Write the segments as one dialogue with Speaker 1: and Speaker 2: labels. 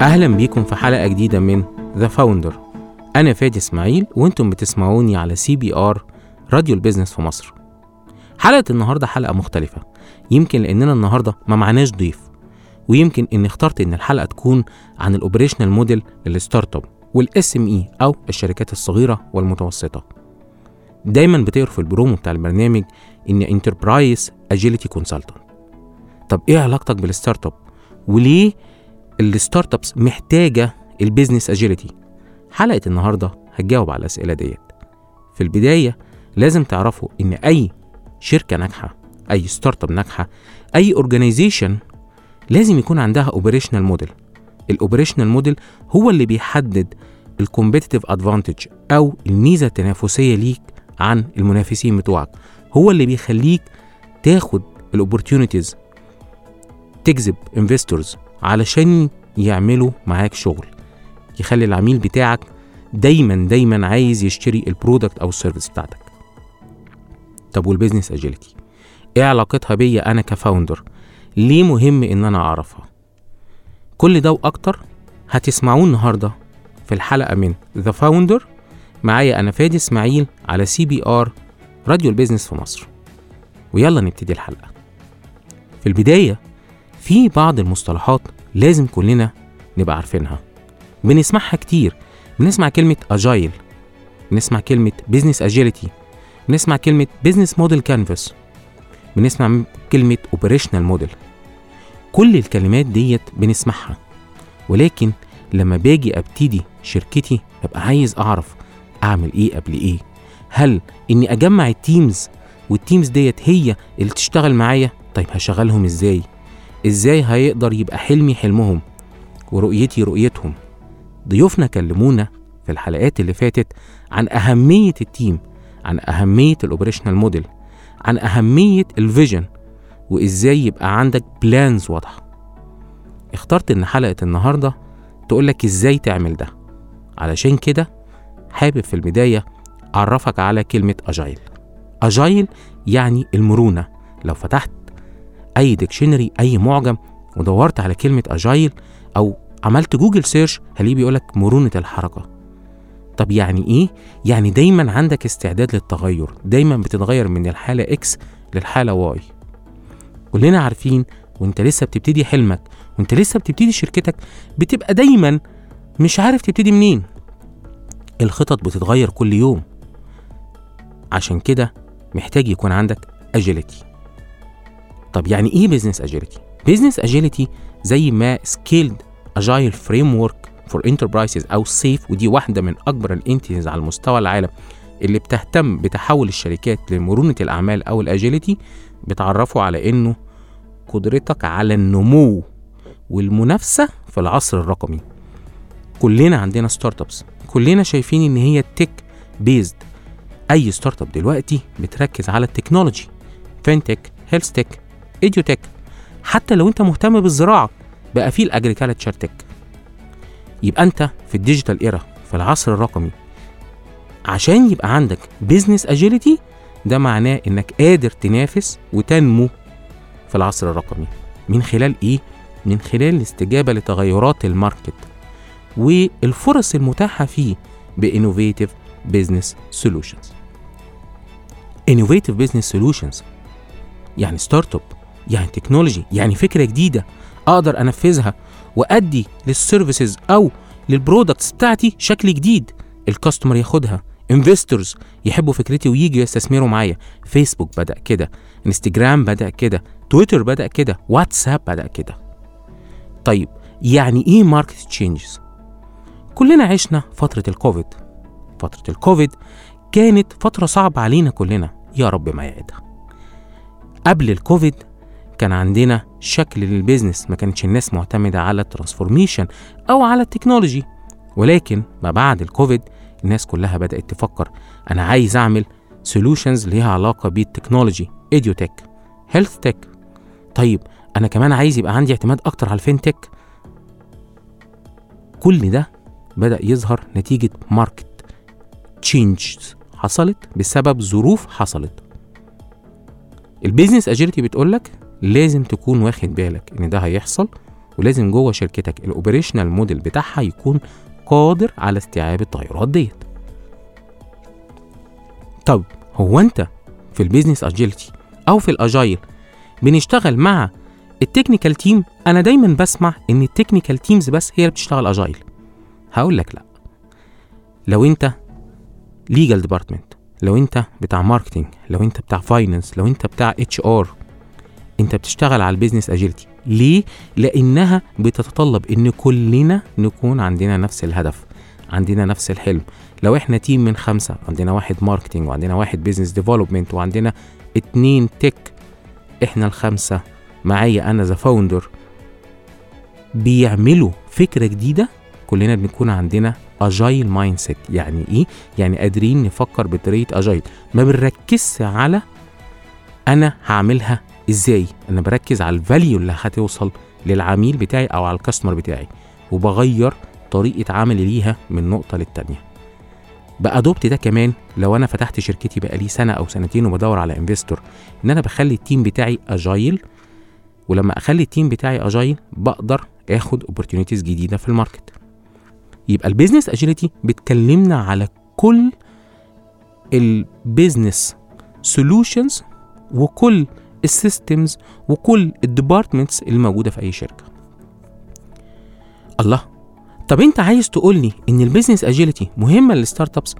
Speaker 1: أهلا بيكم في حلقة جديدة من The Founder أنا فادي إسماعيل وأنتم بتسمعوني على سي بي آر راديو ال business في مصر. حلقة النهاردة حلقة مختلفة. يمكن لأننا النهاردة ما معناش ضيف ويمكن إني اخترت إن الحلقة تكون عن ال operational model لل startup وال SME أو الشركات الصغيرة والمتوسطة. دايما بتقروا في البرومو بتاع البرنامج إن enterprise agility consultant طب إيه علاقتك بال startup وليه ال startups محتاجة ال business agility حلقة النهارده هتجاوب على الأسئلة ديت. في البداية لازم تعرفوا إن أي شركة ناجحة أي startup ناجحة أي organization لازم يكون عندها operational model ال operational model هو اللي بيحدد ال competitive advantage أو الميزة التنافسية ليك عن المنافسين بتوعك. هو اللي بيخليك تاخد ال opportunities تجذب investors علشان يعملوا معاك شغل. يخلي العميل بتاعك دايما دايما عايز يشتري ال product أو ال service بتاعتك. طب وال business agility إيه علاقتها بيا أنا ك founder ليه مهم إن أنا أعرفها؟ كل ده وأكتر هتسمعوه النهارده في الحلقة من The Founder معايا أنا فادي إسماعيل على CBR Radio ال business في مصر. ويلا نبتدي الحلقة. في البداية في بعض المصطلحات لازم كلنا نبقى عارفينها. بنسمعها كتير. بنسمع كلمة agile بنسمع كلمة business agility بنسمع كلمة business model canvas بنسمع كلمة operational model كل الكلمات ديت بنسمعها. ولكن لما باجي أبتدي شركتي ببقى عايز أعرف أعمل إيه قبل إيه. هل إني أجمع ال teams وال teams ديت هي اللي تشتغل معايا؟ طيب هشغلهم إزاي؟ إزاي هيقدر يبقى حلمي حلمهم ورؤيتي رؤيتهم؟ ضيوفنا كلمونا في الحلقات اللي فاتت عن أهمية ال team عن أهمية ال operational model عن أهمية ال vision وإزاي يبقى عندك plans واضحة. اخترت إن حلقة النهاردة تقولك إزاي تعمل ده. علشان كده حابب في البداية أعرفك على كلمة agile. agile يعني المرونة. لو فتحت أي dictionary أي معجم ودورت على كلمة agile أو عملت Google search هلاقيه بيقولك مرونة الحركة. طب يعني إيه؟ يعني دايما عندك استعداد للتغير دايما بتتغير من الحالة X للحالة Y كلنا عارفين وإنت لسه بتبتدي حلمك وإنت لسه بتبتدي شركتك بتبقى دايما مش عارف تبتدي منين. الخطط بتتغير كل يوم. عشان كده محتاج يكون عندك agility طب يعني إيه business agility business agility زي ما Scaled Agile Framework for Enterprises أو SAFe ودي واحدة من أكبر ال entities على مستوى العالم اللي بتهتم بتحول الشركات لمرونة الأعمال أو ال agility بتعرفوا على إنه قدرتك على النمو والمنافسة في العصر الرقمي. كلنا عندنا startups كلنا شايفين إن هي tech based أي startup دلوقتي بتركز على ال technology fintech health tech edutech. حتى لو أنت مهتم بالزراعة بقى في ال agriculture tech يبقى أنت في ال digital era في العصر الرقمي. عشان يبقى عندك business agility ده معناه إنك قادر تنافس وتنمو في العصر الرقمي. من خلال إيه؟ من خلال الاستجابة لتغيرات ال market والفرص المتاحة فيه ب innovative business solutions innovative business solutions يعني startup يعني technology يعني فكرة جديدة أقدر أنفذها وأدي لل services أو لل products بتاعتي شكل جديد. ال customer ياخدها investors يحبوا فكرتي ويجوا يستثمروا معايا. فيسبوك بدأ كده انستجرام بدأ كده تويتر بدأ كده واتساب بدأ كده. طيب يعني إيه market changes كلنا عشنا فترة الكوفيد فترة الكوفيد كانت فترة صعبة علينا كلنا يا رب ما يعيدها. قبل الكوفيد كان عندنا شكل لل business ما كانتش الناس معتمدة على ال transformation أو على ال technology. ولكن ما بعد الكوفيد الناس كلها بدأت تفكر أنا عايز أعمل solutions ليها علاقة بالتكنولوجي edutech health tech طيب أنا كمان عايز يبقى عندي اعتماد أكتر على ال fintech. كل ده بدأ يظهر نتيجة market changes حصلت بسبب ظروف حصلت. ال business agility بتقولك؟ لازم تكون واخد بالك إن ده هيحصل ولازم جوه شركتك ال operational model بتاعها يكون قادر على استيعاب التغيرات ديت. طب هو أنت في ال business agility أو في ال agile بنشتغل مع ال technical team أنا دايما بسمع إن ال technical teams بس هي اللي بتشتغل agile هقول لك لا. لو أنت legal department لو أنت بتاع marketing لو أنت بتاع finance لو أنت بتاع HR انت بتشتغل على ال business agility. ليه؟ لانها بتتطلب ان كلنا نكون عندنا نفس الهدف عندنا نفس الحلم. لو إحنا team من خمسة عندنا واحد marketing وعندنا واحد business development وعندنا اتنين tech إحنا الخمسة معايا أنا the founder بيعملوا فكرة جديدة كلنا بنكون عندنا agile mindset يعني إيه؟ يعني قادرين نفكر بطريقة agile ما بنركزش على أنا هعملها إزاي؟ أنا بركز على ال value اللي هتوصل للعميل بتاعي أو على ال customer بتاعي وبغير طريقة عملي ليها من نقطة للتانية. ب adopt ده كمان لو أنا فتحت شركتي بقالي سنة أو سنتين وبدور على investor إن أنا بخلي ال team بتاعي agile ولما أخلي ال team بتاعي agile بقدر آخد opportunities جديدة في ال market. يبقى ال business agility بتكلمنا على كل ال business solutions وكل ال systems وكل ال departments اللي موجوده في أي شركة. الله طب أنت عايز تقول لي إن ال business agility مهمة لل startups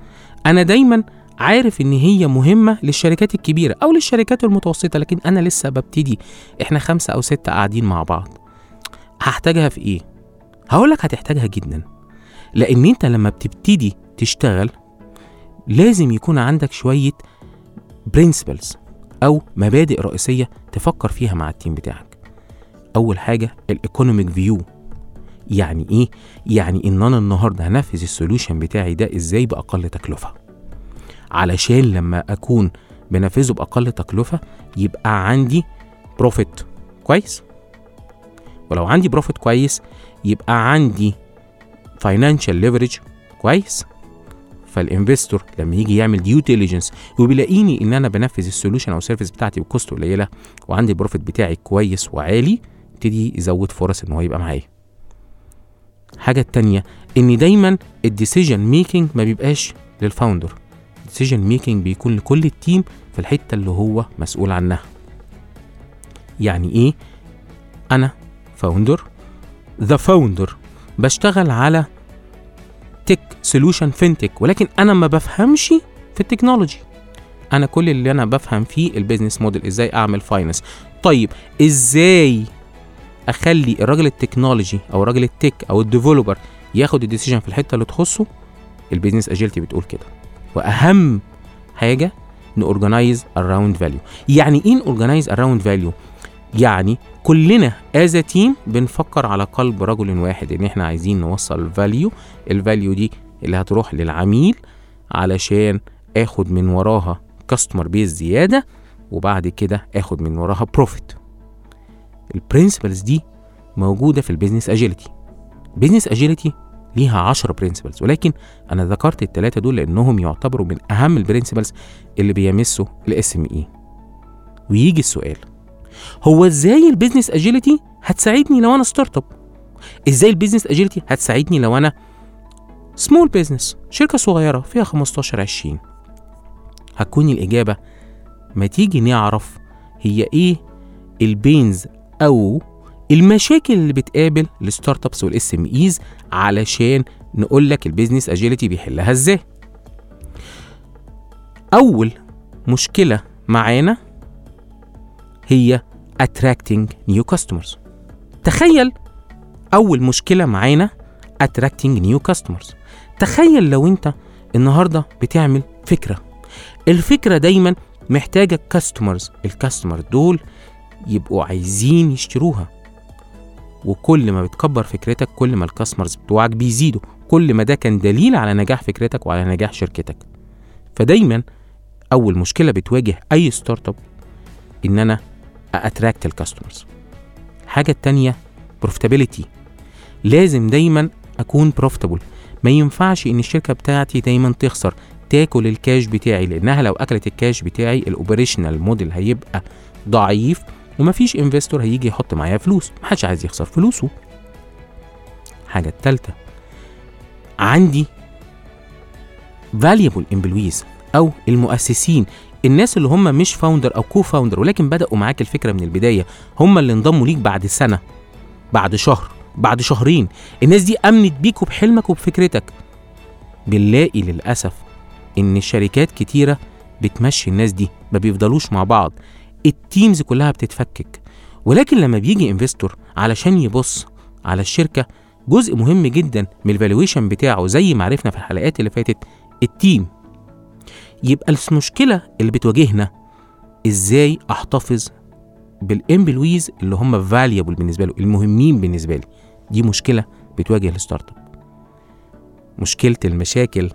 Speaker 1: أنا دايما عارف إن هي مهمة للشركات الكبيرة أو للشركات المتوسطة لكن أنا لسه ببتدي. إحنا خمسة أو ستة قاعدين مع بعض. هحتاجها في إيه؟ هقول لك هتحتاجها جدا. لأن أنت لما بتبتدي تشتغل لازم يكون عندك شوية principles أو مبادئ رئيسية تفكر فيها مع ال team بتاعك. أول حاجة ال economic view يعني إيه؟ يعني إن أنا النهارده هنفذ ال solution بتاعي ده إزاي بأقل تكلفة. علشان لما أكون بنفذه بأقل تكلفة يبقى عندي بروفيت كويس. ولو عندي profit كويس يبقى عندي financial leverage كويس. فال investor لما يجي يعمل due diligence وبيلاقيني إن أنا بنفذ ال solution أو ال service بتاعتي ب cost قليلة وعندي ال profit بتاعي كويس وعالي يبتدي يزود فرص إن هو يبقى معايا. حاجة التانية إن دايما ال decision making ما بيبقاش لل founder ال decision making بيكون لكل ال team في الحتة اللي هو مسؤول عنها. يعني إيه؟ أنا founder the founder بشتغل على tech solution fintech ولكن أنا ما بفهمش في ال technology. أنا كل اللي أنا بفهم فيه ال business model إزاي أعمل finance طيب إزاي أخلي الراجل ال technology أو الراجل ال tech أو ال developer ياخد ال decision في الحتة اللي تخصه؟ ال business agility بتقول كده. وأهم حاجة ن organize around value يعني إيه ن organize around value يعني كلنا as team بنفكر على قلب رجل واحد إن إحنا عايزين نوصل value ال value دي اللي هتروح للعميل علشان آخد من وراها customer base زيادة وبعد كده آخد من وراها profit ال principles دي موجودة في ال business agility business agility ليها 10 principles ولكن أنا ذكرت الثلاثه دول لأنهم يعتبروا من أهم ال principles اللي بيمسوا ال SME ويجي السؤال. هو إزاي ال business agility هتساعدني لو أنا startup إزاي ال business agility هتساعدني لو أنا small business شركة صغيرة فيها 15 20 هتكون الإجابة ما تيجي نعرف هي إيه ال pains أو المشاكل اللي بتقابل ال startups وال SMEs علشان نقول لك ال business agility بيحلها إزاي. أول مشكلة معانا هي attracting new customers. تخيل أول مشكلة معانا attracting new customers. تخيل لو أنت النهارده بتعمل فكرة. الفكرة دايما محتاجة customers ال customer دول يبقوا عايزين يشتروها. وكل ما بتكبر فكرتك كل ما ال customers بتوعك بيزيدوا كل ما ده كان دليل على نجاح فكرتك وعلى نجاح شركتك. فدايما أول مشكلة بتواجه أي startup إن أنا attract ال customers الحاجة التانية profitability لازم دايما أكون profitable ما ينفعش إن الشركة بتاعتي دايما تخسر تاكل الكاش بتاعي لأنها لو أكلت الكاش بتاعي ال operational model هيبقى ضعيف ومفيش investor هيجي يحط معايا فلوس. محدش عايز يخسر فلوسه. الحاجة التالتة عندي valuable employees أو المؤسسين. الناس اللي هم مش founder أو co-founder ولكن بدأوا معاك الفكرة من البداية هم اللي انضموا ليك بعد سنة بعد شهر بعد شهرين. الناس دي أمنت بيك وبحلمك وبفكرتك. بنلاقي للأسف إن شركات كتيرة بتمشي الناس دي ما بيفضلوش مع بعض. ال teams كلها بتتفكك. ولكن لما بيجي investor علشان يبص على الشركة جزء مهم جدا من ال valuation بتاعه زي ما عرفنا في الحلقات اللي فاتت ال team يبقى المشكلة اللي بتواجهنا. إزاي أحتفظ بال employees اللي هم valuable بالنسبة له المهمين بالنسبة لي؟ دي مشكلة بتواجه ال startup مشكلة المشاكل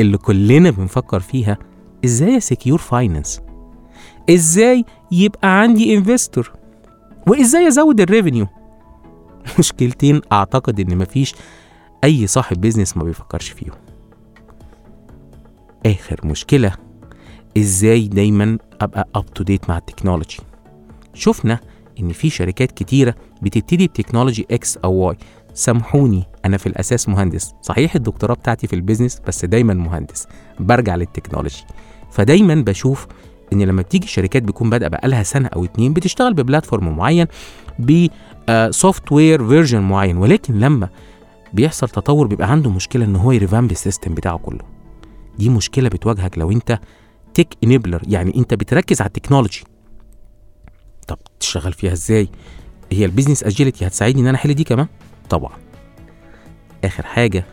Speaker 1: اللي كلنا بنفكر فيها إزاي secure finance إزاي يبقى عندي investor وإزاي أزود ال revenue مشكلتين أعتقد إن مفيش أي صاحب business ما بيفكرش فيهم. آخر مشكلة. إزاي دايما أبقى up to date مع ال technology؟ شفنا إن في شركات كتيرة بتبتدي ب technology X أو Y سامحوني أنا في الأساس مهندس. صحيح الدكتوراه بتاعتي في ال business بس دايما مهندس. برجع لل technology. فدايما بشوف إن لما بتيجي شركات بيكون بادئة بقالها سنة أو اتنين بتشتغل ب platform معين ب software version معين. ولكن لما بيحصل تطور بيبقى عنده مشكلة إن هو ي revamp ال system بتاعه كله. دي مشكلة بتواجهك لو انت tech enabler يعني انت بتركز على ال technology. طب تشتغل فيها إزاي؟ هي ال business agility هتساعدني ان أنا احل دي كمان؟ طبعا. آخر حاجة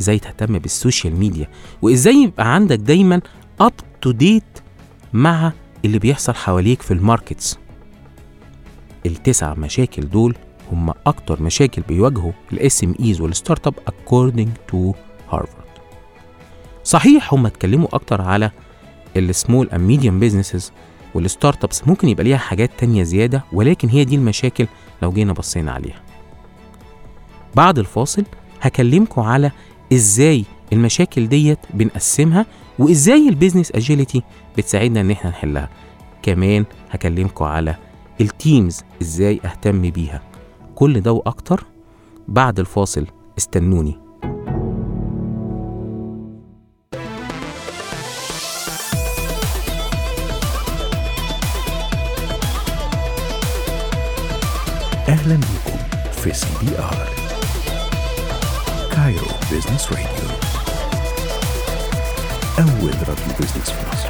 Speaker 1: إزاي تهتم بال social media؟ وازاي يبقى عندك دايما up to date مع اللي بيحصل حواليك في ال markets؟ التسع مشاكل دول هم أكتر مشاكل بيواجهوا ال SMEs وال startup according to Harvard صحيح هم اتكلموا أكتر على ال small and medium businesses وال startups ممكن يبقى ليها حاجات تانية زيادة ولكن هي دي المشاكل لو جينا بصينا عليها. بعد الفاصل هكلمكم على إزاي المشاكل ديت بنقسمها وإزاي ال business agility بتساعدنا إن إحنا نحلها. كمان هكلمكم على ال teams إزاي أهتم بيها. كل ده وأكتر بعد الفاصل. استنوني.
Speaker 2: أهلا بكم في CBR Cairo Business Radio أول راديو بيزنس في مصر